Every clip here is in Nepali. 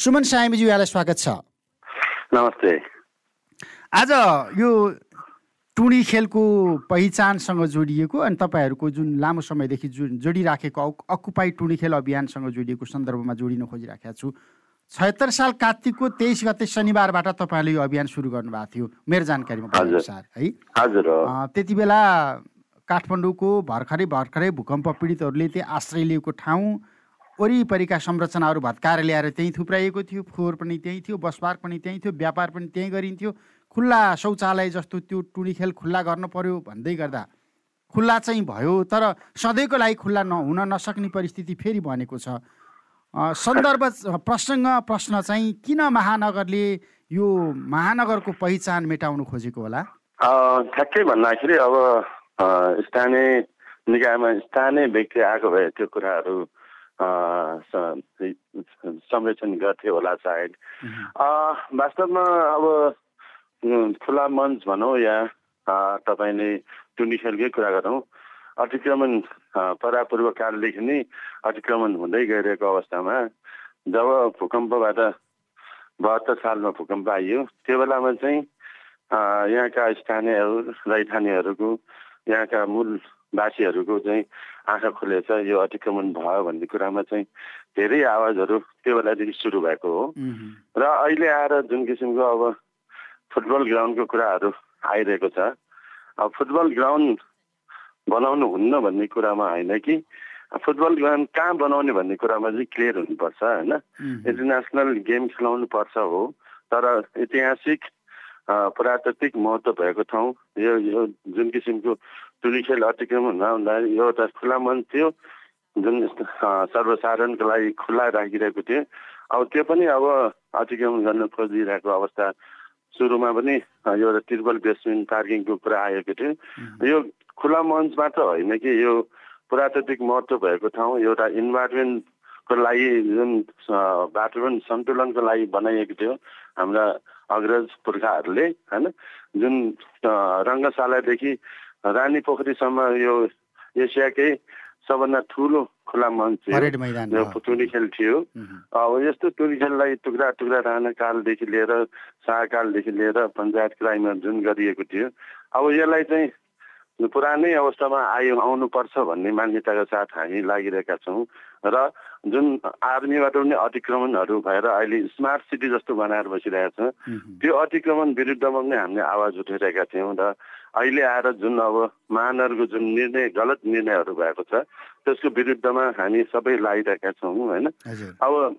सुमन सामीजी यहाँलाई स्वागत छ। नमस्ते। आज यो टुणी खेलको पहिचानसँग जोडिएको अनि तपाईँहरूको जुन लामो समयदेखि जुन जोडिराखेको अकुपाई टुणी खेल अभियानसँग जोडिएको सन्दर्भमा जोडिन खोजिराखेको छु। छयत्तर साल कार्तिकको तेइस गते शनिबारबाट तपाईँहरूले यो अभियान सुरु गर्नुभएको थियो। मेरो जानकारीमा अनुसार है? हजुर त्यति बेला काठमाडौँको भर्खरै भर्खरै भूकम्प पीडितहरूले त्यही आश्रय लिएको ठाउँ वरिपरिका संरचनाहरू भत्काएर ल्याएर त्यहीँ थुप्राइएको थियो फोहोर पनि त्यहीँ थियो बसपार पनि त्यहीँ थियो व्यापार पनि त्यहीँ गरिन्थ्यो। खुल्ला शौचालय जस्तो त्यो टुनी खेल खुल्ला गर्नु पर्यो भन्दै गर्दा खुल्ला चाहिँ भयो तर सधैँको लागि खुल्ला नहुन नसक्ने परिस्थिति फेरि बनेको छ। सन्दर्भ प्रसङ्ग प्रश्न चाहिँ किन महानगरले यो महानगरको पहिचान मेटाउनु खोजेको होला? ठ्याक्कै भन्दाखेरि अब स्थानीय निकायमा स्थानीय व्यक्ति आएको भए त्यो कुराहरू संरक्षण गर्थ्यो होला सायद वास्तवमा अब खुला मञ्च भनौँ या तपाईँले टुनी खेलकै कुरा गरौँ। अतिक्रमण परापूर्वकालदेखि नै अतिक्रमण हुँदै गइरहेको अवस्थामा जब भूकम्पबाट बहत्तर सालमा भूकम्प आइयो त्यो बेलामा चाहिँ यहाँका स्थानीयहरू रैथानेहरूको यहाँका मूल वासीहरूको चाहिँ आँखा खुलेछ यो अतिक्रमण भयो भन्ने कुरामा चाहिँ धेरै आवाजहरू त्यो बेलादेखि सुरु भएको हो। र अहिले आएर जुन किसिमको अब फुटबल ग्राउन्डको कुराहरू आइरहेको छ अब फुटबल ग्राउन्ड बनाउनु हुन्न भन्ने कुरामा होइन कि फुटबल ग्राउन्ड कहाँ बनाउने भन्ने कुरामा चाहिँ क्लियर हुनुपर्छ होइन। इन्टरनेसनल गेम खेलाउनु पर्छ हो तर ऐतिहासिक पुरातात्विक महत्त्व भएको ठाउँ यो यो जुन किसिमको टुली खेल अतिक्रमण नहुँदा यो एउटा खुला मन थियो। जुन सर्वसाधारणको लागि खुला राखिरहेको थियो। अब त्यो पनि अब अतिक्रमण गर्न खोजिरहेको अवस्था सुरुमा पनि एउटा ट्रिपल बेसमेन्ट पार्किङको कुरा आएको थियो। यो खुला मञ्च मात्र होइन कि यो पुरातात्विक महत्त्व भएको ठाउँ एउटा इन्भाइरोमेन्टको लागि जुन वातावरण सन्तुलनको लागि बनाइएको थियो हाम्रा अग्रज पुर्खाहरूले होइन? जुन रङ्गशालादेखि रानी पोखरीसम्म यो एसियाकै सबभन्दा ठुलो खुला मञ्च यो टुनी खेल थियो। अब यस्तो टुनी खेललाई टुक्रा टुक्रा राणा कालदेखि लिएर शाहकालदेखि लिएर पञ्चायत क्राइममा जुन गरिएको थियो अब यसलाई चाहिँ पुरानै अवस्थामा आयो आउनुपर्छ भन्ने मान्यताका साथ हामी लागिरहेका छौँ र जुन आर्मीबाट पनि अतिक्रमणहरू भएर अहिले स्मार्ट सिटी जस्तो बनाएर बसिरहेको छ त्यो अतिक्रमण विरुद्धमा पनि हामीले आवाज उठाइरहेका थियौँ र अहिले आएर जुन अब महानगरको जुन निर्णय गलत निर्णयहरू भएको छ त्यसको विरुद्धमा हामी सबै लागिरहेका छौँ होइन? अब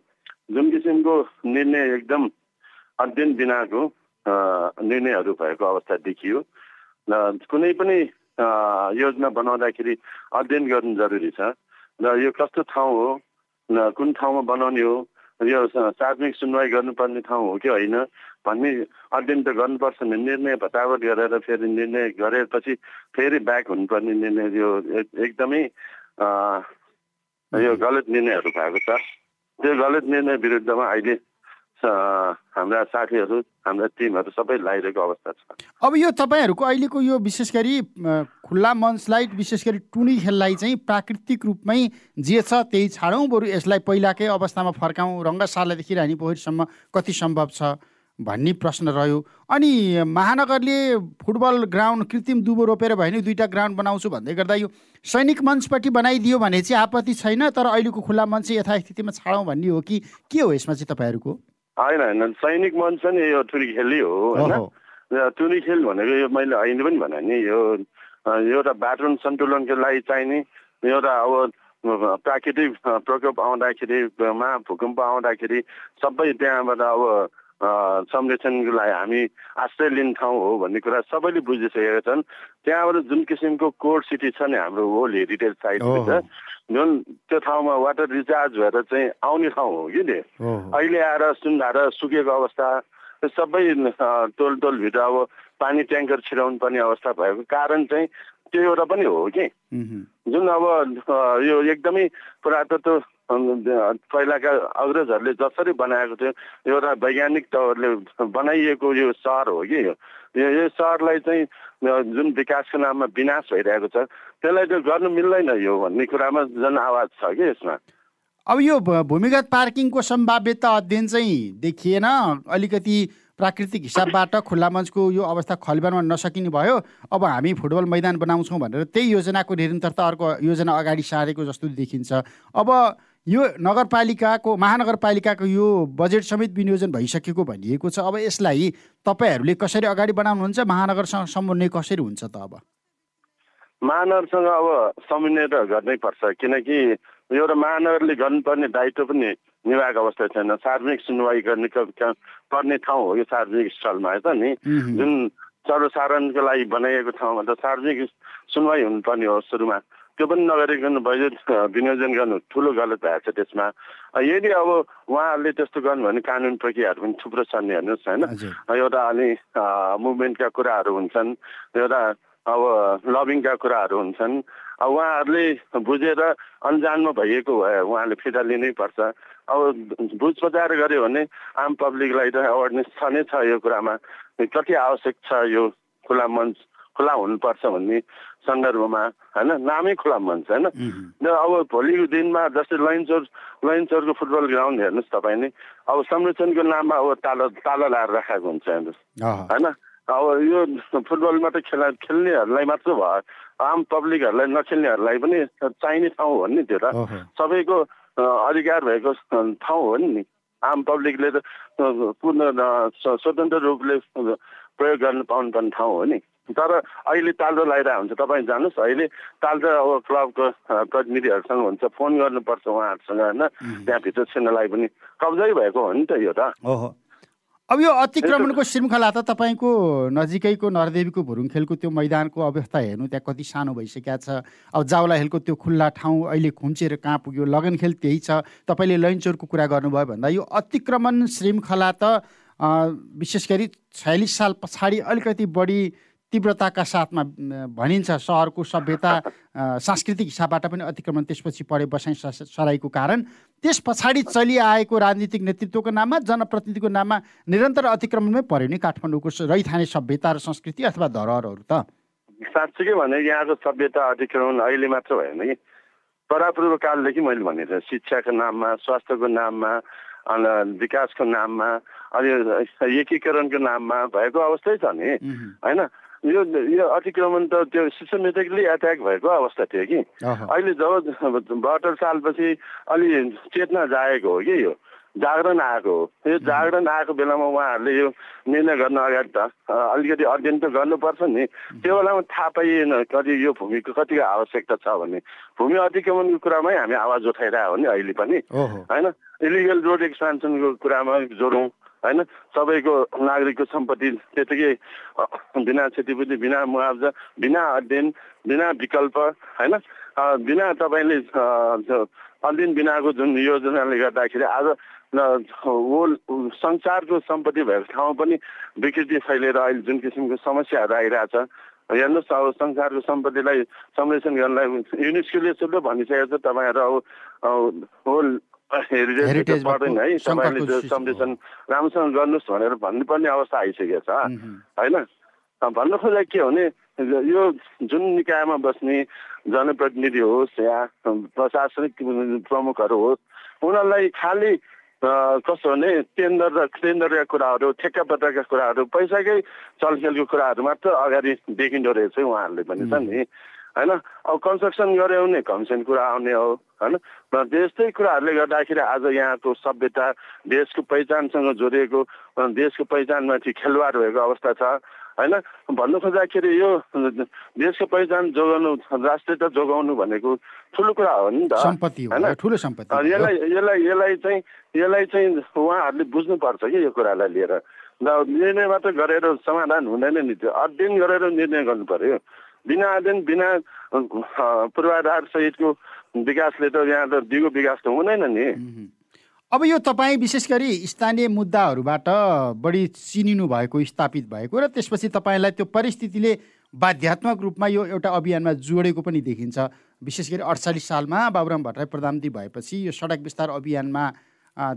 जुन किसिमको निर्णय एकदम अध्ययन बिनाको निर्णयहरू भएको अवस्था देखियो र कुनै पनि योजना बनाउँदाखेरि अध्ययन गर्नु जरुरी छ र यो कस्तो ठाउँ हो कुन ठाउँमा बनाउने हो यो सार्वजनिक सुनवाई गर्नुपर्ने ठाउँ हो कि होइन? भन्ने अध्ययन त गर्नुपर्छ। नि निर्णय भतावट गरेर फेरि निर्णय गरेपछि फेरि ब्याक हुनुपर्ने निर्णय यो एकदमै यो गलत निर्णयहरू भएको छ। त्यो गलत निर्णय विरुद्धमा अहिले हाम्रा साथीहरू हाम्रा टिमहरू सबै लगाइरहेको अवस्था छ। अब यो तपाईँहरूको अहिलेको यो विशेष गरी खुल्ला मञ्चलाई विशेष गरी टुनी खेललाई चाहिँ प्राकृतिक रूपमै जे छ त्यही छाडौँ बरु यसलाई पहिलाकै अवस्थामा फर्काउँ रङ्गशालादेखि रानी पोखरीसम्म कति सम्भव छ भन्ने प्रश्न रह्यो। अनि महानगरले फुटबल ग्राउन्ड कृत्रिम दुबो रोपेर भयो भने दुईवटा ग्राउन्ड बनाउँछु भन्दै गर्दा यो सैनिक मञ्चपट्टि बनाइदियो भने चाहिँ आपत्ति छैन तर अहिलेको खुल्ला मञ्च यथास्थितिमा छाडौँ भन्ने हो कि? के हो यसमा चाहिँ तपाईँहरूको? होइन होइन. सैनिक मञ्च नि यो टुरी खेलै हो होइन? टुरी खेल भनेको यो मैले अहिले पनि भने नि यो एउटा बाटो सन्तुलनको लागि चाहिने एउटा अब प्राकृतिक प्रकोप आउँदाखेरि महाभूकम्प आउँदाखेरि सबै त्यहाँबाट अब संरक्षणको लागि हामी आश्रय लिने ठाउँ हो भन्ने कुरा सबैले बुझिसकेका छन्। त्यहाँबाट जुन किसिमको कोर सिटी छ नि हाम्रो होल हेरिटेज साइट जुन त्यो ठाउँमा वाटर रिचार्ज भएर चाहिँ आउने ठाउँ हो कि नि? अहिले आएर सुन्धाएर सुकेको अवस्था सबै टोल टोलभित्र अब पानी ट्याङ्कर छिराउनु पर्ने अवस्था भएको कारण चाहिँ त्यो एउटा पनि हो कि? जुन अब यो एकदमै पुरातत्व पहिलाका अग्रजहरूले जसरी बनाएको थियो एउटा वैज्ञानिक तौरले बनाइएको यो सहर हो कि यो? यो सहरलाई चाहिँ जुन विकासको नाममा विनाश भइरहेको छ त्यसलाई त्यो गर्नु मिल्दैन यो भन्ने कुरामा जन आवाज छ कि यसमा। अब यो भूमिगत पार्किङको सम्भाव्यता अध्ययन चाहिँ देखिएन। अलिकति प्राकृतिक हिसाबबाट खुल्ला मञ्चको यो अवस्था खलिबानमा नसकिने भयो। अब हामी फुटबल मैदान बनाउँछौँ भनेर त्यही योजनाको निरन्तरता अर्को योजना अगाडि सारेको जस्तो देखिन्छ। अब यो नगरपालिकाको महानगरपालिकाको यो बजेट समेत विनियोजन भइसकेको भनिएको छ। अब यसलाई तपाईँहरूले कसरी अगाडि बढाउनुहुन्छ? महानगरसँग समन्वय कसरी हुन्छ त अब? महानगरसँग अब समन्वय त गर्नै पर्छ। किनकि एउटा महानगरले गर्नुपर्ने दायित्व पनि निर्वाहक अवस्था छैन। सार्वजनिक सुनवाई गर्ने पर्ने ठाउँ हो यो सार्वजनिक स्थलमा त नि? जुन सर्वसाधारणको लागि बनाइएको ठाउँमा त सार्वजनिक सुनवाई हुनुपर्ने हो सुरुमा। त्यो पनि नगरिकन बजेट विनियोजन गर्नु ठुलो गलत भएको छ त्यसमा। यदि अब उहाँहरूले त्यस्तो गर्नु भने कानुन प्रक्रियाहरू पनि थुप्रो छन् हेर्नुहोस् होइन? एउटा अलि मुभमेन्टका कुराहरू हुन्छन् एउटा अब लभिङका कुराहरू हुन्छन्। अब उहाँहरूले बुझेर अन्जानमा भइएको भए उहाँले फिर्ता लिनै पर्छ अब बुझ बजाएर गऱ्यो भने आम पब्लिकलाई त अवेरनेस छ नै छ यो कुरामा। कति आवश्यक छ यो खुला मञ्च खुला हुनुपर्छ भन्ने सन्दर्भमा होइन नामै खुला मञ्च होइन। अब भोलिको दिनमा जस्तै लैनचोर लैनचोरको फुटबल ग्राउन्ड हेर्नुहोस् तपाईँ नै अब संरक्षणको नाममा अब ताला ताला लाएर राखेको हुन्छ हेर्नुहोस्। होइन? अब यो फुटबल मात्रै खेला खेल्नेहरूलाई मात्र भयो आम पब्लिकहरूलाई नखेल्नेहरूलाई पनि चाहिने ठाउँ हो नि त्यो त। सबैको अधिकार भएको ठाउँ हो नि। आम पब्लिकले त पूर्ण स्वतन्त्र रूपले प्रयोग गर्न पाउनुपर्ने ठाउँ हो नि। तर अहिले तालदो लगाइरहेको हुन्छ। तपाईँ जानुहोस्। अहिले तालदो अब क्लबको प्रतिनिधिहरूसँग हुन्छ। फोन गर्नुपर्छ उहाँहरूसँग होइन। त्यहाँभित्र छिर्नलाई पनि कब्जै भएको हो नि त यो त। अब यो अतिक्रमणको श्रृङ्खला त तपाईँको नजिकैको नरदेवीको भुरुङखेलको त्यो मैदानको अवस्था हेर्नु त्यहाँ कति सानो भइसकेको छ। अब जाउला हेलको त्यो खुल्ला ठाउँ अहिले खुम्चेर कहाँ पुग्यो लगनखेल त्यही छ। तपाईँले लैनचोरको कुरा गर्नुभयो भन्दा यो अतिक्रमण श्रृङ्खला त विशेष गरी छयालिस साल पछाडि अलिकति बढी तीव्रताका साथमा भनिन्छ सहरको सभ्यता सांस्कृतिक हिसाबबाट पनि अतिक्रमण त्यसपछि पढे बसाइ सराईको कारण। त्यस पछाडि चलिआएको राजनीतिक नेतृत्वको नाममा जनप्रतिनिधिको नाममा निरन्तर अतिक्रमणमै पऱ्यो नि काठमाडौँको रैथाने सभ्यता र संस्कृति अथवा धरोहरहरू त? साँच्चीकै भने यहाँको सभ्यता अतिक्रमण अहिले मात्र भएन कि परापूर्व कालदेखि मैले भनेको शिक्षाको नाममा स्वास्थ्यको नाममा विकासको नाममा अनि एकीकरणको नाममा भएको अवस्थै छ नि। होइन? यो यो अतिक्रमण त त्यो सिस्टमेटिकली एट्याक भएको अवस्था थियो कि। अहिले जब बहत्तर सालपछि अलि चेतना जागेको हो कि यो जागरण आएको हो। यो जागरण आएको बेलामा उहाँहरूले यो निर्णय गर्न अगाडि त अलिकति अध्ययन त गर्नुपर्छ नि। त्यो बेलामा थाहा पाइएन कति यो भूमिको कतिको आवश्यकता छ भन्ने भूमि अतिक्रमणको कुरामै हामी आवाज उठाइरहेको हो नि अहिले पनि। होइन इलिगल रोड एक्सपेन्सनको कुरामा जोडौँ। होइन? सबैको नागरिकको सम्पत्ति त्यतिकै बिना क्षतिपूर्ति बिना मुआवजा बिना अध्ययन बिना विकल्प होइन? बिना तपाईँले अध्ययन बिनाको जुन योजनाले गर्दाखेरि आज होल संसारको सम्पत्ति भएको ठाउँ पनि विकृति फैलिएर अहिले जुन किसिमको समस्याहरू आइरहेछ हेर्नुहोस् अब संसारको सम्पत्तिलाई संरक्षण गर्नलाई युनेस्कोले शुद्ध भनिसकेको छ तपाईँहरू अब होल हेरिटेज पर्दैन है। तपाईँले संरक्षण राम्रोसँग गर्नुहोस् भनेर भन्नुपर्ने अवस्था आइसकेको छ होइन? भन्नु खोजेको के हो भने यो जुन निकायमा बस्ने जनप्रतिनिधि होस् या प्रशासनिक प्रमुखहरू होस् उनीहरूलाई खालि कस्तो भने टेन्डर र टेन्डरका कुराहरू ठेक्कापत्रका कुराहरू पैसाकै चलखेलको कुराहरू मात्र अगाडि देखिँदो रहेछ उहाँहरूले पनि छ नि। होइन? अब कन्स्ट्रक्सन गऱ्यो भने कमिसन कुरा आउने हो होइन? र त्यस्तै कुराहरूले गर्दाखेरि आज यहाँको सभ्यता देशको पहिचानसँग जोडिएको देशको पहिचानमाथि खेलवाड भएको अवस्था छ होइन? भन्नु खोज्दाखेरि यो देशको पहिचान जोगाउनु राष्ट्रियता जोगाउनु भनेको ठुलो कुरा हो नि त होइन? ठुलो सम्पत्ति यसलाई यसलाई यसलाई चाहिँ यसलाई चाहिँ उहाँहरूले बुझ्नुपर्छ कि यो कुरालाई लिएर। निर्णय मात्र गरेर समाधान हुँदैन नि त्यो अध्ययन गरेर निर्णय गर्नु पर्यो। बिना अध्ययन बिना पूर्वाधार सहितको विकासले त यहाँ त दिगो विकास त हुँदैन नि। अब यो तपाईँ विशेष गरी स्थानीय मुद्दाहरूबाट बढी चिनिनु भएको स्थापित भएको र त्यसपछि तपाईँलाई त्यो परिस्थितिले बाध्यात्मक रूपमा यो एउटा अभियानमा जोडेको पनि देखिन्छ। विशेष गरी अडचालिस सालमा बाबुराम भट्टराई प्रधानमन्त्री भएपछि यो सडक विस्तार अभियानमा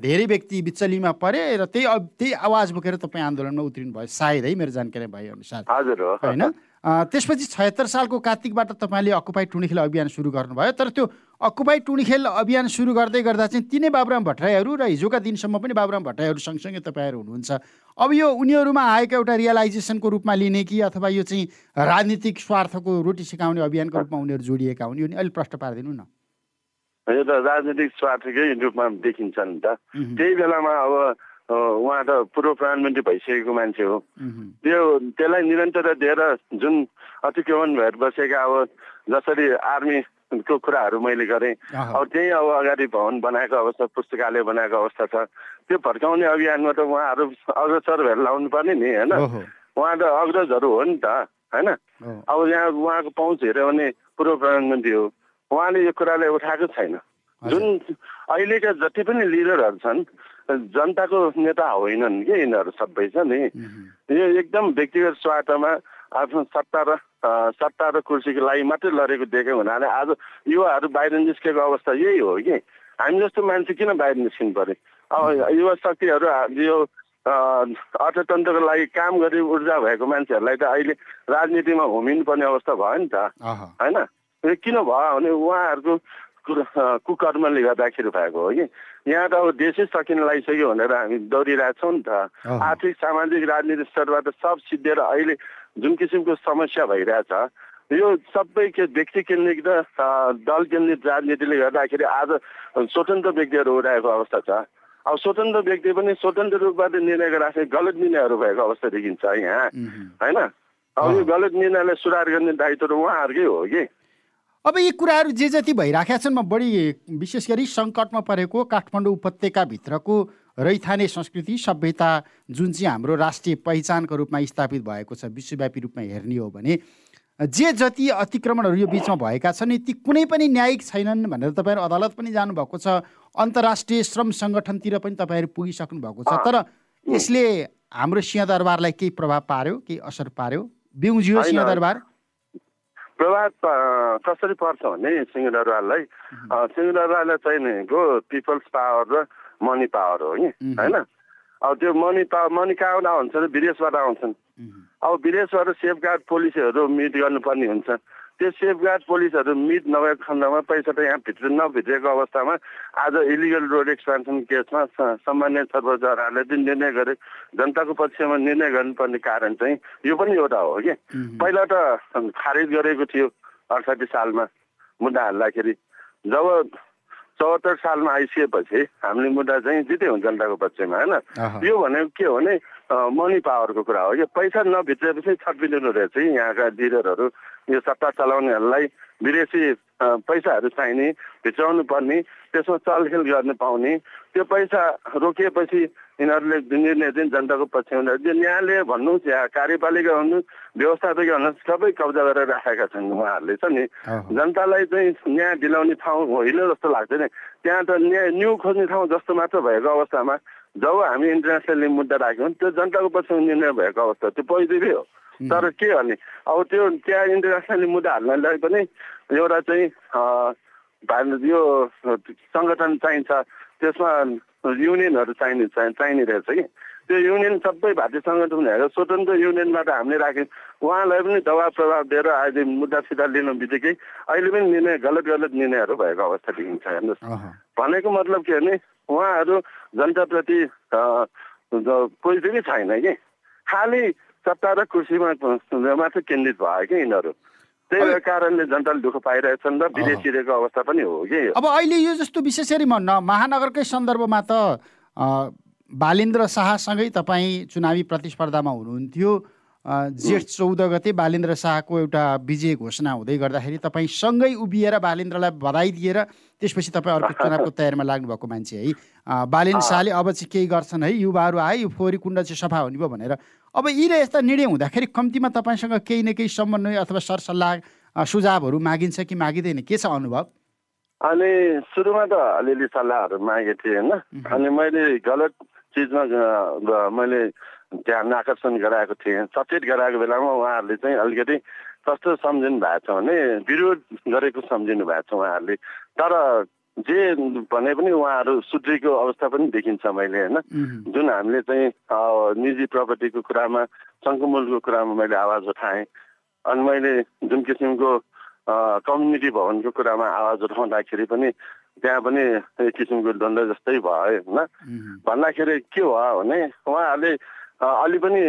धेरै व्यक्ति बिचलीमा परे र त्यही त्यही आवाज बोकेर तपाईँ आन्दोलनमा उत्रिनु भयो सायद है मेरो जानकारी भए अनुसार हजुर होइन? त्यसपछि छयत्तर सालको कार्तिकबाट तपाईँले अकुपाई टुणीखेल अभियान सुरु गर्नुभयो तर त्यो अकुपाई टुणीखेल अभियान सुरु गर्दै गर्दा चाहिँ तिनै बाबुराम भट्टराईहरू र हिजोका दिनसम्म पनि बाबुराम भट्टराईहरू सँगसँगै तपाईँहरू हुनुहुन्छ। अब यो उनीहरूमा आएको एउटा रियलाइजेसनको रूपमा लिने कि अथवा यो चाहिँ राजनीतिक स्वार्थको रोटी सिकाउने अभियानको रूपमा उनीहरू जोडिएका हुन् यो नि अलिक प्रश्न पारिदिनु न। यो त राजनीतिक स्वार्थकै रूपमा देखिन्छ नि त त्यही बेलामा अब उहाँ त पूर्व प्रधानमन्त्री भइसकेको मान्छे हो। त्यो त्यसलाई निरन्तर दिएर जुन अतिक्रमण भएर बसेका अब जसरी आर्मीको कुराहरू मैले गरेँ अब त्यही अब अगाडि भवन बनाएको अवस्था पुस्तकालय बनाएको अवस्था छ। त्यो फर्काउने अभियानमा त उहाँहरू अग्रसर भएर लाउनु पर्ने नि होइन? उहाँ त अग्रजहरू हो नि त होइन? अब यहाँ उहाँको पहुँच हेऱ्यो भने पूर्व प्रधानमन्त्री हो उहाँले यो कुरालाई उठाएको छैन। जुन अहिलेका जति पनि लिडरहरू छन् जनताको नेता होइनन् कि यिनीहरू सबै छ नि? यो एकदम व्यक्तिगत स्वार्थमा आफ्नो सत्ता र सत्ता र कुर्सीको लागि मात्रै लडेको देख्यो हुनाले आज युवाहरू बाहिर निस्केको अवस्था यही हो कि? हामी जस्तो मान्छे किन बाहिर निस्किनु पर्यो अब युवा शक्तिहरू यो अर्थतन्त्रको लागि काम गरी ऊर्जा भएको मान्छेहरूलाई त अहिले राजनीतिमा होमिनु पर्ने अवस्था भयो नि त। होइन? किन भयो भने उहाँहरूको कुकर्मले गर्दाखेरि भएको हो कि? यहाँ त अब देशै सकिन लागिसक्यो भनेर हामी दौडिरहेछौँ नि त। आर्थिक सामाजिक राजनीतिक स्तरबाट सब सिद्धिएर अहिले जुन किसिमको समस्या भइरहेछ यो सबै के व्यक्ति केन्द्रित र दल केन्द्रित राजनीतिले गर्दाखेरि आज स्वतन्त्र व्यक्तिहरू उठाएको अवस्था छ। अब स्वतन्त्र व्यक्ति पनि स्वतन्त्र रूपबाट निर्णय गरिरहेको गलत निर्णयहरू भएको अवस्था देखिन्छ यहाँ। होइन? अब यो गलत निर्णयलाई सुधार गर्ने दायित्व त उहाँहरूकै हो कि? अब यी कुराहरू जे जति भइराखेका छन् म बढी विशेष गरी सङ्कटमा परेको काठमाडौँ उपत्यकाभित्रको रैथाने संस्कृति सभ्यता जुन चाहिँ हाम्रो राष्ट्रिय पहिचानको रूपमा स्थापित भएको छ विश्वव्यापी रूपमा हेर्ने हो भने जे जति अतिक्रमणहरू यो बिचमा भएका छन् ती कुनै पनि न्यायिक छैनन् भनेर तपाईँहरू अदालत पनि जानुभएको छ अन्तर्राष्ट्रिय श्रम सङ्गठनतिर पनि तपाईँहरू पुगिसक्नु भएको छ तर यसले हाम्रो सिंहदरबारलाई केही प्रभाव पार्यो केही असर पार्यो? बिउजियो सिंहदरबार? प्रभाव कसरी पर्छ भने सिंहदरबारलाई सिंहदरबारलाई चाहिनेको पिपल्स पावर र मनी पावर हो कि होइन? अब त्यो मनी पावर मनी कहाँबाट आउँछ विदेशबाट आउँछन्। अब विदेशबाट सेफगार्ड पोलिसीहरू मिट गर्नुपर्ने हुन्छ। त्यो सेफगार्ड पोलिसहरू मिट नभएको खण्डमा पैसा त यहाँ भित्र नभित्रिएको अवस्थामा आज इलिगल रोड एक्सपेन्सन केसमा सामान्य सर्वोच्चहरूले जुन निर्णय गरे जनताको पक्षमा निर्णय गर्नुपर्ने कारण चाहिँ यो पनि एउटा हो कि। पहिला त खारेज गरेको थियो अडसाठी सालमा मुद्दा हाल्दाखेरि। जब चौहत्तर सालमा आइसकेपछि हामीले मुद्दा चाहिँ जित्यो हुन्छ जनताको पक्षमा होइन? यो भनेको के हो भने मनी पावरको कुरा हो। यो पैसा नभित्रेपछि छटपिलिनु रहेछ यहाँका लिडरहरू यो सत्ता चलाउनेहरूलाई विदेशी पैसाहरू चाहिने भित्राउनु पर्ने त्यसमा चलखेल गर्न पाउने त्यो पैसा रोकिएपछि यिनीहरूले निर्णय चाहिँ जनताको पक्षमा त्यो न्यायालय भन्नुहोस् या कार्यपालिका भन्नुहोस् व्यवस्थापिका भन्नुहोस् सबै कब्जा गरेर राखेका छन् उहाँहरूले छ नि। जनतालाई चाहिँ न्याय दिलाउने ठाउँ होइन जस्तो लाग्छ नि त्यहाँ त न्याय न्यु खोज्ने ठाउँ जस्तो मात्र भएको अवस्थामा जब हामी इन्टरनेसनली मुद्दा राख्यौँ त्यो जनताको पक्षमा निर्णय भएको अवस्था त्यो पोजिटिभै हो तर के गर्ने? अब त्यो त्यहाँ इन्टरनेसनली मुद्दा हाल्नलाई पनि एउटा चाहिँ यो सङ्गठन चाहिन्छ त्यसमा युनियनहरू चाहिने चाहिने रहेछ कि। त्यो युनियन सबै भारतीय सङ्गठनहरू स्वतन्त्र युनियनबाट हामीले राख्यौँ। उहाँलाई पनि दबाब प्रभाव दिएर अहिले मुद्दा सिधा लिनु बित्तिकै अहिले पनि निर्णय गलत गलत निर्णयहरू भएको अवस्था देखिन्छ हेर्नुहोस्। भनेको मतलब के भने उहाँहरू जनताप्रति पोजिटिभै छैन कि। खालि सत्ता र कुर्सीमा मात्र केन्द्रित भयो कि यिनीहरू। त्यही कारणले जनताले दुःख पाइरहेछन् र विदेशिरहेको अवस्था पनि हो कि। अब अहिले यो जस्तो विशेष गरी म महानगरकै सन्दर्भमा त बालेन्द्र शाहसँगै तपाईँ चुनावी प्रतिस्पर्धामा हुनुहुन्थ्यो। जेठ चौध गते बालेन्द्र शाहको एउटा विजय घोषणा हुँदै गर्दाखेरि तपाईँ सँगै उभिएर बालेन्द्रलाई बधाई दिएर त्यसपछि तपाईँ अर्को चुनावको तयारीमा लाग्नुभएको मान्छे है। बालेन्द्र शाहले अब चाहिँ केही गर्छन् है युवाहरू आए यो फोहोरी कुण्ड चाहिँ सफा हुने भयो भनेर। अब यी र यस्ता निर्णय हुँदाखेरि कम्तीमा तपाईँसँग केही न केही समन्वय अथवा सरसल्लाह सुझावहरू मागिन्छ कि मागिँदैन के छ अनुभव? अनि सुरुमा त अलिअलि सल्लाहहरू मागेको थिएँ होइन। अनि मैले गलत चिजमा मैले ध्यान आकर्षण गराएको थिएँ। सचेत गराएको बेलामा उहाँहरूले चाहिँ अलिकति कस्तो सम्झिनु भएको छ भने विरोध गरेको सम्झिनु भएको छ उहाँहरूले। तर जे भने पनि उहाँहरू सुध्रीको अवस्था पनि देखिन्छ मैले होइन? जुन हामीले चाहिँ निजी प्रपर्टीको कुरामा सङ्कुमूलको कुरामा मैले आवाज उठाएँ। अनि मैले जुन किसिमको कम्युनिटी भवनको कुरामा आवाज उठाउँदाखेरि पनि त्यहाँ पनि एक किसिमको द्वन्द जस्तै भयो होइन? भन्दाखेरि के भयो भने उहाँहरूले अलि पनि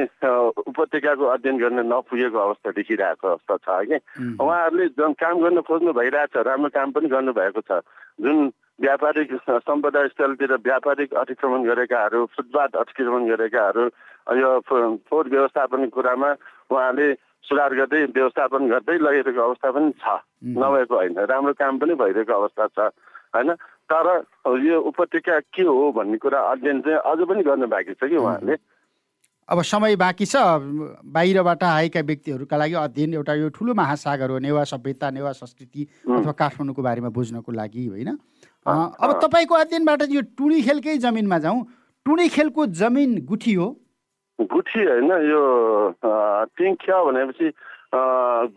उपत्यकाको अध्ययन गर्न नपुगेको अवस्था देखिरहेको अवस्था छ कि उहाँहरूले जुन काम गर्न खोज्नु भइरहेछ राम्रो काम पनि गर्नुभएको छ। जुन व्यापारिक सम्पदा स्थलतिर व्यापारिक अतिक्रमण गरेकाहरू फुटपाथ अतिक्रमण गरेकाहरू यो फोहोर व्यवस्थापनको कुरामा उहाँले सुधार गर्दै व्यवस्थापन गर्दै लगिरहेको अवस्था पनि छ। नभएको होइन राम्रो काम पनि भइरहेको अवस्था छ होइन। तर यो उपत्यका के हो भन्ने कुरा अध्ययन चाहिँ अझ पनि गर्नु बाँकी छ कि उहाँले अब समय बाँकी छ बाहिरबाट आएका व्यक्तिहरूका लागि अध्ययन एउटा यो ठुलो महासागर हो नेवा सभ्यता नेवा संस्कृति अथवा काठमाडौँको बारेमा बुझ्नको लागि होइन। अब तपाईँको अध्ययनबाट यो टुणी खेलकै जमिनमा जाउँ। टुणी खेलको जमिन गुठी हो। गुठी होइन यो टिङ्ख्या भनेपछि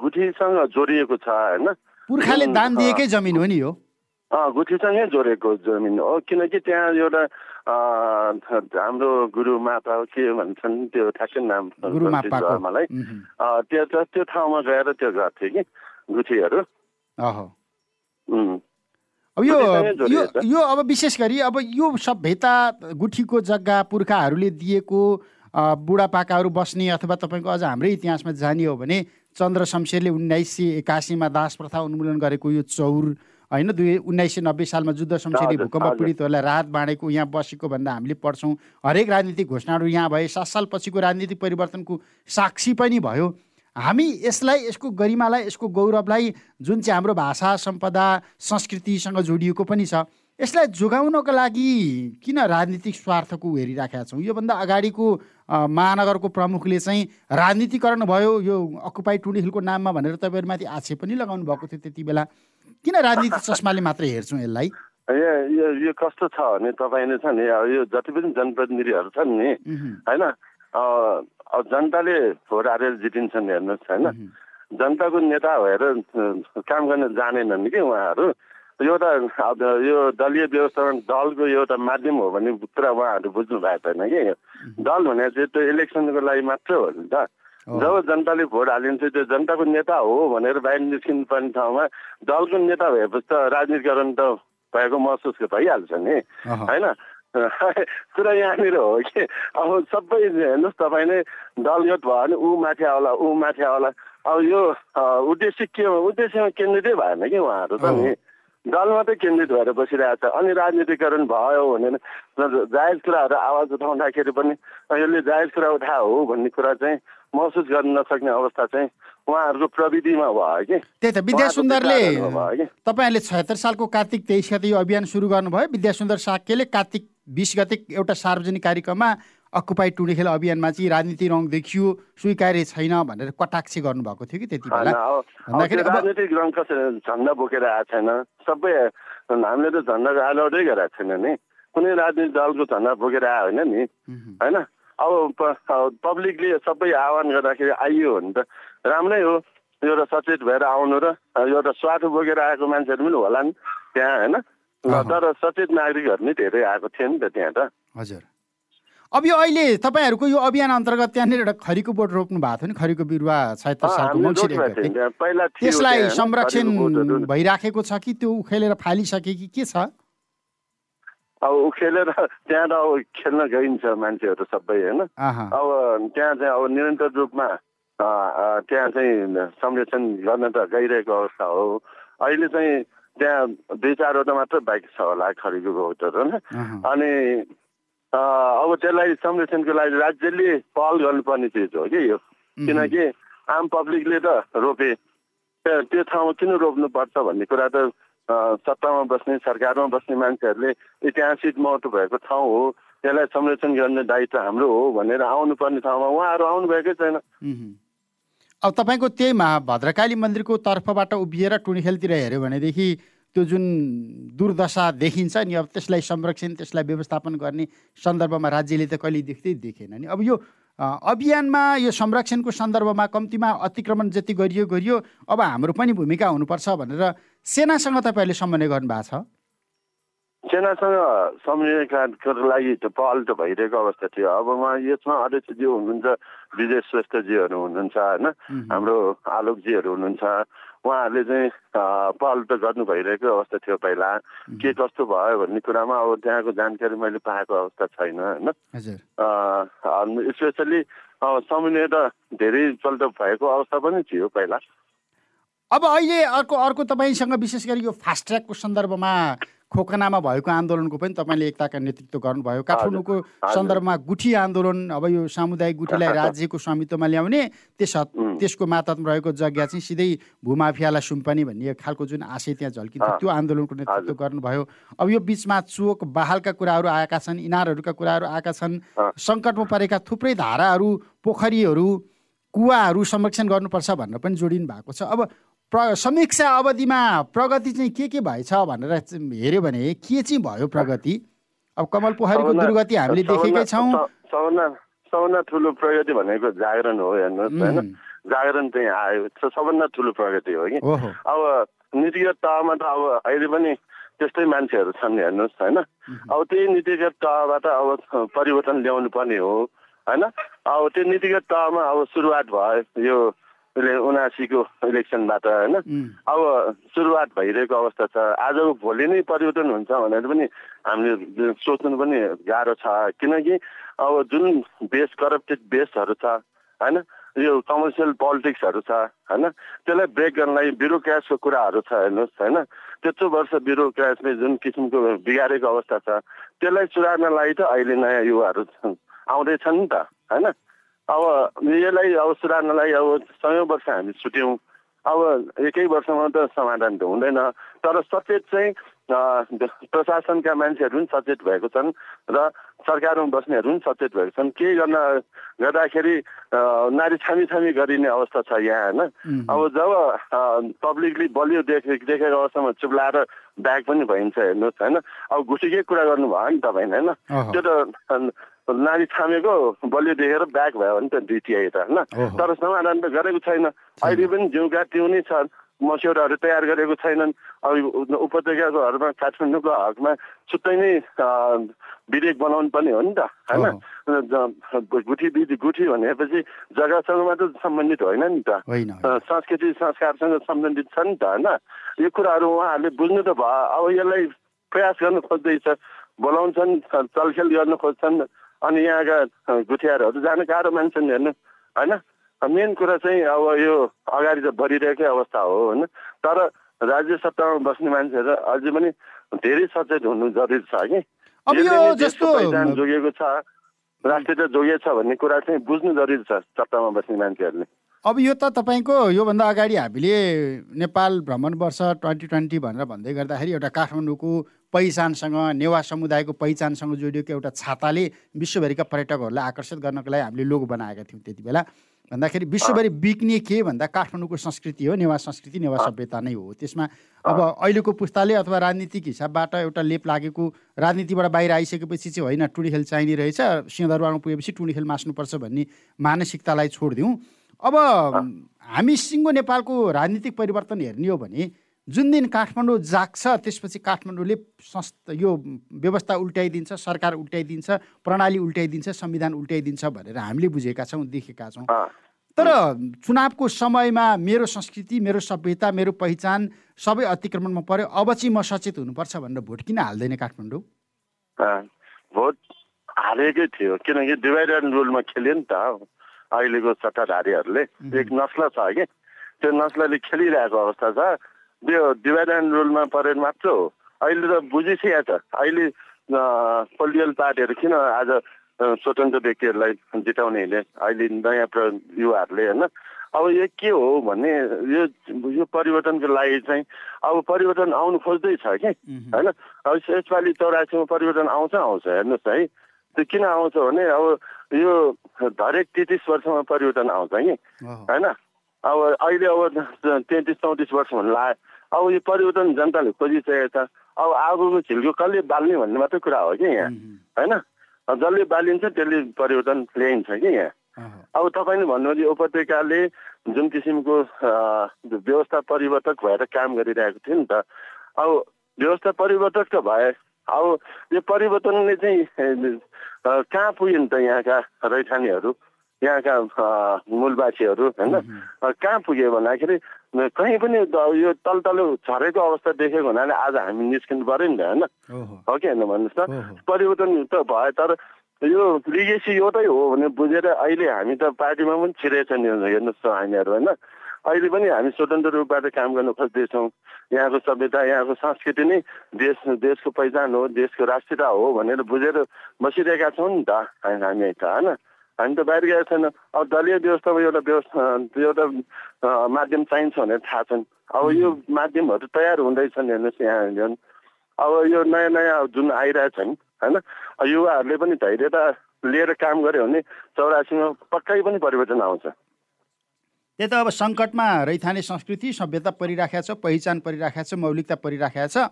गुठीसँग जोडिएको छ होइन। पुर्खाले दान दिएकै जमिन हो नि यो। गुठीसँगै जोडेको जमिन हो। किनकि त्यहाँ एउटा हाम्रो गुरु माता के भन्छन् त्यो ठ्याक्कै नाम मलाई। त्यो त्यो ठाउँमा गएर त्यो गर्थ्यो कि गुठीहरू। अब यो यो अब विशेष गरी अब यो सभ्यता गुठीको जग्गा पुर्खाहरूले दिएको बुढापाकाहरू बस्ने अथवा तपाईँको अझ हाम्रै इतिहासमा जाने हो भने चन्द्र शमशेरले उन्नाइस सय एकासीमा दास प्रथा उन्मूलन गरेको यो चौर होइन दुई उन्नाइस सय नब्बे सालमा जुद्ध शमशेरी भूकम्प पीडितहरूलाई राहत बाँडेको यहाँ बसेको भन्दा हामीले पढ्छौँ हरेक राजनीतिक घोषणाहरू यहाँ भए सात साल पछिको राजनीतिक परिवर्तनको साक्षी पनि भयो। हामी यसलाई यसको गरिमालाई यसको गौरवलाई जुन चाहिँ हाम्रो भाषा सम्पदा संस्कृतिसँग जोडिएको पनि छ यसलाई जोगाउनको लागि किन राजनीतिक स्वार्थको हेरिराखेका छौँ? योभन्दा अगाडिको महानगरको प्रमुखले चाहिँ राजनीतिकरण भयो यो अकुपाई टुडी हिलको नाममा भनेर तपाईँहरूमाथि आक्षेप पनि लगाउनु भएको थियो त्यति बेला। किन राजनीतिक चस्माले मात्रै हेर्छौँ यसलाई? यो यो कस्तो छ भने तपाईँले छ नि यो जति पनि जनप्रतिनिधिहरू छन् नि होइन जनताले भोट हारेर जितिन्छन् हेर्नुहोस् होइन। जनताको नेता भएर काम गर्न जानेनन् कि उहाँहरू। एउटा यो दलीय व्यवस्थापन दलको एउटा माध्यम हो भन्ने कुरा उहाँहरू बुझ्नु भएको छैन कि। दल भने चाहिँ त्यो इलेक्सनको लागि मात्रै हो नि त। जब जनताले भोट हालिन्छ त्यो जनताको नेता हो भनेर बाहिर निस्किनु पर्ने ठाउँमा दलको नेता भएपछि त राजनीतिकरण त भएको महसुस भइहाल्छ नि। होइन? कुरा यहाँनिर हो कि? अब सबै हेर्नुहोस् तपाईँले दलगत भयो भने ऊ माथि आउला ऊ माथि आउला। अब यो उद्देश्य के हो? उद्देश्यमा केन्द्रितै भएन कि उहाँहरू त नि? दल मात्रै केन्द्रित भएर बसिरहेको छ। अनि राजनीतिकरण भयो भनेर जायज कुराहरू आवाज उठाउँदाखेरि पनि यसले जायज कुरा उठायो हो भन्ने कुरा चाहिँ महसुस गर्न नसक्ने अवस्था चाहिँ उहाँहरूको प्रविधिमा भयो कि? त्यही त विद्या सुन्दरले तपाईँहरूले छयत्तर सालको कार्तिक तेइस गते यो अभियान सुरु गर्नुभयो। विद्या सुन्दर साक्यले कार्तिक बिस गते एउटा सार्वजनिक कार्यक्रममा अकुपाई टुडेखेल अभियानमा चाहिँ राजनीति रङ देखियो स्वीकार्य छैन भनेर कटाक्ष गर्नुभएको थियो कि त्यति बेला? राजनीतिक रङ कसरी झन्डा बोकेर आएको छैन? सबै हामीले त झन्डा अलाउडै गरेको छैन नि। कुनै राजनीतिक दलको झन्डा बोकेर आयो होइन नि। होइन? अब पब्लिकले सबै आह्वान गर्दाखेरि आइयो भने त राम्रै हो। एउटा सचेत भएर आउनु र एउटा स्वार्थ बोकेर आएको मान्छेहरू पनि होला नि त्यहाँ होइन? तर सचेत नागरिकहरू नै धेरै आएको थियो नि त त्यहाँ त। हजुर। अब यो अहिले तपाईँहरूको यो अभियान अन्तर्गत त्यहाँनिर एउटा खरीको बोट रोप्नु भएको थियो नि खरीको बिरुवा सालको त्यसलाई संरक्षण भइराखेको छ कि त्यो उखेलेर फालिसके कि के छ? अब उखेलेर त्यहाँ त अब खेल्न गइन्छ मान्छेहरू सबै होइन? अब त्यहाँ चाहिँ अब निरन्तर रूपमा त्यहाँ चाहिँ संरक्षण गर्न त गइरहेको अवस्था हो। अहिले चाहिँ त्यहाँ दुई चारवटा मात्र बाइक छ होला खरीको बोटहरू होइन? अनि अब त्यसलाई संरक्षणको लागि राज्यले पहल गर्नुपर्ने चिज हो कि यो। किनकि आम पब्लिकले त रोपे। त्यो ठाउँमा किन रोप्नुपर्छ भन्ने कुरा त सत्तामा बस्ने सरकारमा बस्ने मान्छेहरूले ऐतिहासिक महत्त्व भएको ठाउँ हो। त्यसलाई संरक्षण गर्ने दायित्व हाम्रो हो भनेर आउनुपर्ने ठाउँमा उहाँहरू आउनुभएकै छैन। अब तपाईँको त्यही भद्रकाली मन्दिरको तर्फबाट उभिएर टुणीखेलतिर हेऱ्यो भनेदेखि त्यो जुन दुर्दशा देखिन्छ नि अब त्यसलाई संरक्षण त्यसलाई व्यवस्थापन गर्ने सन्दर्भमा राज्यले त कहिले देख्दै देखेन नि। अब यो अभियानमा यो संरक्षणको सन्दर्भमा कम्तीमा अतिक्रमण जति गरियो गरियो अब हाम्रो पनि भूमिका हुनुपर्छ भनेर सेनासँग तपाईँहरूले समन्वय गर्नुभएको छ? सेनासँग सम्झिनेका लागि पहल त भइरहेको अवस्था थियो। अब उहाँ यसमा अध्यक्षजी हुनुहुन्छ विजय श्रेष्ठजीहरू हुनुहुन्छ होइन? हाम्रो आलोकजीहरू हुनुहुन्छ उहाँहरूले चाहिँ पहल त गर्नु भइरहेको अवस्था थियो पहिला। के कस्तो भयो भन्ने कुरामा अब त्यहाँको जानकारी मैले पाएको अवस्था छैन होइन? स्पेसली समन्वय त धेरैपल्ट भएको अवस्था पनि थियो पहिला। अब अहिले अर्को अर्को तपाईँसँग विशेष गरी यो फास्ट ट्र्याकको सन्दर्भमा खोकनामा भएको आन्दोलनको पनि तपाईँले एकताका नेतृत्व गर्नुभयो। काठमाडौँको सन्दर्भमा गुठी आन्दोलन अब यो सामुदायिक गुठीलाई राज्यको स्वामित्वमा ल्याउने त्यस त्यसको मातहतमा रहेको जग्गा चाहिँ सिधै भूमाफियालाई सुम्पने भन्ने खालको जुन आशय त्यहाँ झल्किन्छ त्यो आन्दोलनको नेतृत्व गर्नुभयो। अब यो बिचमा चोक बहालका कुराहरू आएका छन् इनारहरूका कुराहरू आएका छन् सङ्कटमा परेका थुप्रै धाराहरू पोखरीहरू कुवाहरू संरक्षण गर्नुपर्छ भनेर पनि जोडिनु भएको छ। अब प्र समीक्षा अवधिमा प्रगति चाहिँ के के भएछ भनेर हेऱ्यो भने के चाहिँ भयो प्रगति? अब कमल पोखरीको दुर्गति हामीले देखेकै छौँ। सबभन्दा ठुलो प्रगति भनेको जागरण हो हेर्नुहोस् होइन? जागरण चाहिँ आयो। सबभन्दा ठुलो प्रगति हो कि? अब नीतिगत तहमा त अब अहिले पनि त्यस्तै मान्छेहरू छन् हेर्नुहोस् होइन? अब त्यही नीतिगत तहबाट अब परिवर्तन ल्याउनु पर्ने हो होइन? अब त्यो नीतिगत तहमा अब सुरुवात भयो यो उनासीको इलेक्सनबाट होइन? अब सुरुवात भइरहेको अवस्था छ। आजको भोलि नै परिवर्तन हुन्छ भनेर पनि हामीले सोच्नु पनि गाह्रो छ। किनकि अब जुन बेस करप्टेड बेसहरू छ होइन? यो कमर्सियल पोलिटिक्सहरू छ होइन? त्यसलाई ब्रेक गर्नलाई ब्युरोक्रासको कुराहरू छ हेर्नुहोस् होइन? त्यत्रो वर्ष ब्युरोक्रासले जुन किसिमको बिगारेको अवस्था छ त्यसलाई सुधार्नलाई त अहिले नयाँ युवाहरू आउँदैछन् नि त होइन? अब यसलाई अब सुधार्नलाई अब सयौँ वर्ष हामी छुट्यौँ। अब एकै वर्षमा त समाधान त हुँदैन। तर सचेत चाहिँ प्रशासनका मान्छेहरू पनि सचेत भएको छन् र सरकारमा बस्नेहरू पनि सचेत भएको छन्। केही गर्न गर्दाखेरि नारी छामी छामी गरिने अवस्था छ यहाँ होइन? अब जब पब्लिकली बलियो देखे देखेको अवस्थामा चुप्लाएर ब्याग पनि भइन्छ हेर्नुहोस् होइन? अब घुसीकै कुरा गर्नुभयो नि तपाईँले होइन? त्यो त नारी छामेको बलियो देखेर ब्याक भयो भने त डिटिआई त होइन? तर समाधान त गरेको छैन। अहिले पनि जिउका नै छ मस्यौदाहरू तयार गरेको छैनन्। अब उपत्यकाकोहरूमा काठमाडौँको हकमा छुट्टै नै विधेयक बनाउनु पर्ने हो नि त होइन? गुठी विधि गुठी भनेपछि जग्गासँग मात्र सम्बन्धित होइन नि त। संस्कृति संस्कारसँग सम्बन्धित छ नि त होइन? यो कुराहरू उहाँहरूले बुझ्नु त भयो। अब यसलाई प्रयास गर्न खोज्दैछ बोलाउँछन् चलखेल गर्न खोज्छन्। अनि यहाँका गुठियारहरू जान गाह्रो मान्छन् हेर्नु। होइन? मेन कुरा चाहिँ अब यो अगाडि त बढिरहेकै अवस्था हो होइन? तर राज्य सत्तामा बस्ने मान्छेहरू अझै पनि धेरै सचेत हुनु जरुरी छ कि? पहिचान जोगिएको छ राष्ट्रियता जोगिएको छ भन्ने कुरा चाहिँ बुझ्नु जरुरी छ सत्तामा बस्ने मान्छेहरूले। अब यो त तपाईँको योभन्दा अगाडि हामीले नेपाल भ्रमण वर्ष ट्वेन्टी ट्वेन्टी भनेर भन्दै गर्दाखेरि एउटा काठमाडौँको पहिचानसँग नेवा समुदायको पहिचानसँग जोडिएको एउटा छाताले विश्वभरिका पर्यटकहरूलाई आकर्षित गर्नको लागि हामीले लोगो बनाएका थियौँ त्यति बेला। भन्दाखेरि विश्वभरि बिक्ने के भन्दा काठमाडौँको संस्कृति हो नेवा संस्कृति नेवा सभ्यता नै हो। त्यसमा अब अहिलेको पुस्ताले अथवा राजनीतिक हिसाबबाट एउटा लेप लागेको राजनीतिबाट बाहिर आइसकेपछि चाहिँ होइन टुडी खेल चाहिने रहेछ सिंहदरबारमा पुगेपछि टुडी खेल मास्नुपर्छ भन्ने मानसिकतालाई छोडिदिउँ। अब हामी सिङ्गो नेपालको राजनीतिक परिवर्तन हेर्ने हो भने जुन दिन काठमाडौँ जाग्छ त्यसपछि काठमाडौँले संस्था यो व्यवस्था उल्ट्याइदिन्छ सरकार उल्ट्याइदिन्छ प्रणाली उल्ट्याइदिन्छ संविधान उल्ट्याइदिन्छ भनेर हामीले बुझेका छौँ देखेका छौँ। तर चुनावको समयमा मेरो संस्कृति मेरो सभ्यता मेरो पहिचान सबै अतिक्रमणमा पर्यो। अब चाहिँ म सचेत हुनुपर्छ भनेर भोट किन हाल्दैन काठमाडौँ? भोट हालेकै थियो किनकि डिभाइड एन्ड रुलमा खेल्यो नि त अहिलेको सत्ताधारीहरूले। एक नस्ल छ कि? त्यो नस्लले खेलिरहेको अवस्था छ। त्यो डिभाइड एन्ड रुलमा परेर मात्र हो। अहिले त बुझिसकेको छ। अहिले पोलिटिकल पार्टीहरू किन आज स्वतन्त्र व्यक्तिहरूलाई जिताउने अहिले नयाँ युवाहरूले होइन? अब यो के हो भन्ने यो यो परिवर्तनको लागि चाहिँ अब परिवर्तन आउनु खोज्दैछ कि? होइन? अब यसपालि चौरासीमा परिवर्तन आउँछ आउँछ। हेर्नुहोस् है। त्यो किन आउँछ भने अब यो हरेक तेत्तिस वर्षमा परिवर्तन आउँछ कि? होइन? अब अहिले अब तेत्तिस चौतिस वर्ष भन्नु लाग्यो अब यो परिवर्तन जनताले खोजिसकेको छ। अब आगोको छिल्को कसले बाल्ने भन्ने मात्रै कुरा हो कि यहाँ? होइन? जसले बालिन्छ त्यसले परिवर्तन ल्याइन्छ कि यहाँ? अब तपाईँले भन्नुभयो उपत्यकाले जुन किसिमको व्यवस्था परिवर्तक भएर काम गरिरहेको थियो नि त। अब व्यवस्था परिवर्तक त भए अब यो परिवर्तनले चाहिँ कहाँ पुग्यो नि त यहाँका रैथानेहरू? यहाँका मूलवासीहरू होइन? कहाँ पुग्यो भन्दाखेरि कहीँ पनि यो तल तल झरेको अवस्था देखेको हुनाले आज हामी निस्किनु पऱ्यो नि त होइन हो कि होइन भन्नुहोस् त परिवर्तन त भयो तर यो लिगेसी एउटै हो भने बुझेर अहिले हामी त पार्टीमा पनि छिरेछ नि हेर्नुहोस् त हामीहरू होइन अहिले पनि हामी स्वतन्त्र रूपबाट काम गर्न खोज्दैछौँ यहाँको सभ्यता यहाँको संस्कृति नै देश देशको पहिचान हो देशको राष्ट्रियता हो भनेर बुझेर बसिरहेका छौँ नि त हामी त होइन हामी त बाहिर गएको छैन। अब दलीय व्यवस्थामा एउटा व्यवस्था एउटा माध्यम चाहिन्छ भनेर थाहा छन्। अब यो माध्यमहरू तयार हुँदैछन् हेर्नुहोस् यहाँ झन् अब यो नयाँ नयाँ जुन आइरहेछन् होइन युवाहरूले पनि धैर्यता लिएर काम गऱ्यो भने चौरासीमा पक्कै पनि परिवर्तन आउँछ। त्यही त अब सङ्कटमा रैथाने संस्कृति सभ्यता परिराखेको छ पहिचान परिराखेको छ मौलिकता परिराखेको छ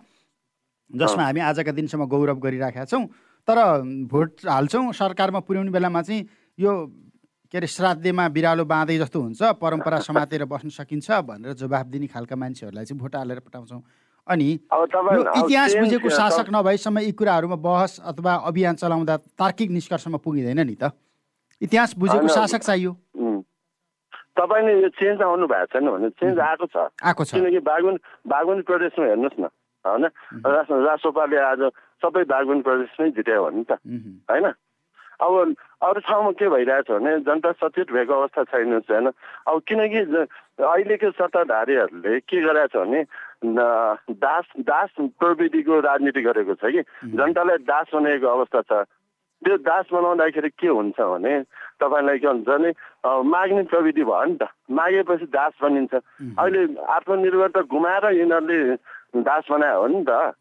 जसमा हामी आजका दिनसम्म गौरव गरिराखेका छौँ। तर भोट हाल्छौँ सरकारमा पुर्याउने बेलामा चाहिँ यो के अरे श्राद्धमा बिरालो बाँधे जस्तो हुन्छ परम्परा समातेर बस्न सकिन्छ भनेर जवाफ दिने खालका मान्छेहरूलाई चाहिँ भोट हालेर पठाउँछौँ। अनि यो इतिहास बुझेको शासक नभएसम्म यी कुराहरूमा बहस अथवा अभियान चलाउँदा तार्किक निष्कर्षमा पुगिँदैन नि त। इतिहास बुझेको शासक चाहियो। तपाईँले यो चेन्ज आउनु भएको छैन भने चेन्ज आएको छ। आएको छ। किनकि बागुन बागुन प्रदेशमा हेर्नुहोस् न होइन? रासोपाले आज सबै बागुन प्रदेशमै जित्यो भने त होइन? अब अरू ठाउँमा के भइरहेछ भने जनता सचेत भएको अवस्था छैन छैन अब किनकि अहिलेको सत्ताधारीहरूले के गरेछ भने दास दास प्रविधिको राजनीति गरेको छ कि जनतालाई दास बनाएको अवस्था छ त्यो दास बनाउँदाखेरि के हुन्छ भने तपाईँलाई के भन्छ भने माग्ने प्रविधि भयो नि त मागेपछि दास बनिन्छ अहिले आत्मनिर्भरता गुमाएर यिनीहरूले दास बनायो हो नि त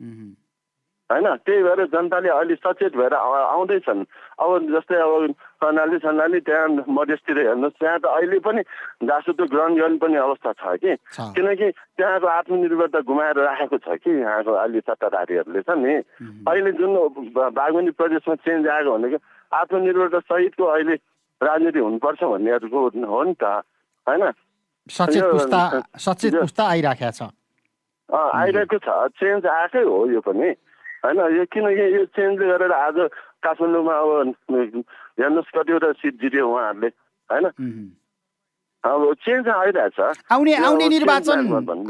होइन त्यही भएर जनताले अहिले सचेत भएर आउँदैछन्। अब जस्तै अब कर्णाली सन्नाली त्यहाँ मधेसतिर हेर्नुहोस् त्यहाँ त अहिले पनि दासत्व ग्रहण गर्नुपर्ने अवस्था छ कि। किनकि त्यहाँको आत्मनिर्भरता गुमाएर राखेको छ कि यहाँको अहिले सत्ताधारीहरूले छ नि। अहिले जुन बागमती प्रदेशमा चेन्ज आएको भनेको आत्मनिर्भरता सहितको अहिले राजनीति हुनुपर्छ भन्नेहरूको हो नि त होइन? सचेत पुस्ता आइरहेको छ। चेन्ज आएकै हो यो पनि। होइन यो किनकि यो चेन्जले गरेर आज काठमाडौँमा अब हेर्नुहोस् कतिवटा सिट जित्यो उहाँहरूले होइन? अब चेन्ज आइरहेछ आउने आउने निर्वाचन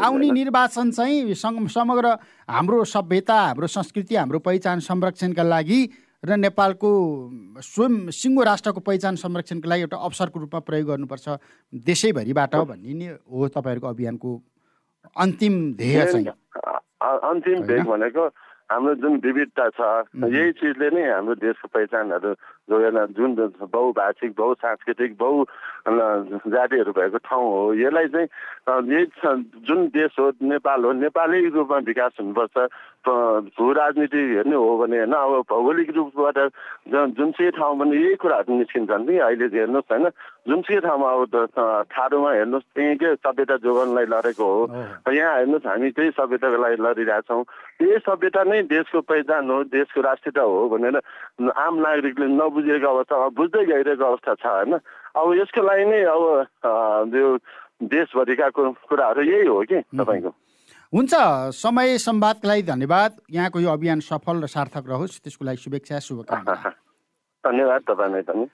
आउने निर्वाचन चाहिँ समग्र हाम्रो सभ्यता हाम्रो संस्कृति हाम्रो पहिचान संरक्षणका लागि र नेपालको स्वयं सिङ्गो राष्ट्रको पहिचान संरक्षणको लागि एउटा अवसरको रूपमा प्रयोग गर्नुपर्छ देशैभरिबाट भन्ने नै हो तपाईँहरूको अभियानको अन्तिम ध्येय चाहिँ। अन्तिम ध्येय भनेको हाम्रो जुन विविधता छ यही चिजले नै हाम्रो देशको पहिचानहरू जोडेर जुन बहुभाषिक बहुसांस्कृतिक बहु जातिहरू भएको ठाउँ हो यसलाई चाहिँ यही जुन देश हो नेपाल हो नेपालै रूपमा विकास हुनुपर्छ भू राजनीति हेर्ने हो भने होइन अब भौगोलिक रूपबाट जुनसुकै ठाउँ पनि यही कुराहरू निस्किन्छन् नि अहिले हेर्नुहोस् होइन जुनसुकै ठाउँमा अब ठाडोमा हेर्नुहोस् त्यहीँकै सभ्यता जोगाउनलाई लडेको हो यहाँ हेर्नुहोस् हामी त्यही सभ्यताको लागि लडिरहेछौँ यही सभ्यता नै देशको पहिचान हो देशको राष्ट्रियता हो भनेर आम नागरिकले नबुझेको अवस्था बुझ्दै गइरहेको अवस्था छ होइन। अब यसको लागि नै अब यो देशभरिका कुराहरू यही हो कि तपाईँको? हुन्छ समय संवादको लागि धन्यवाद। यहाँको यो अभियान सफल र सार्थक रहोस् त्यसको लागि शुभेच्छा शुभकामना। धन्यवाद तपाईँलाई पनि।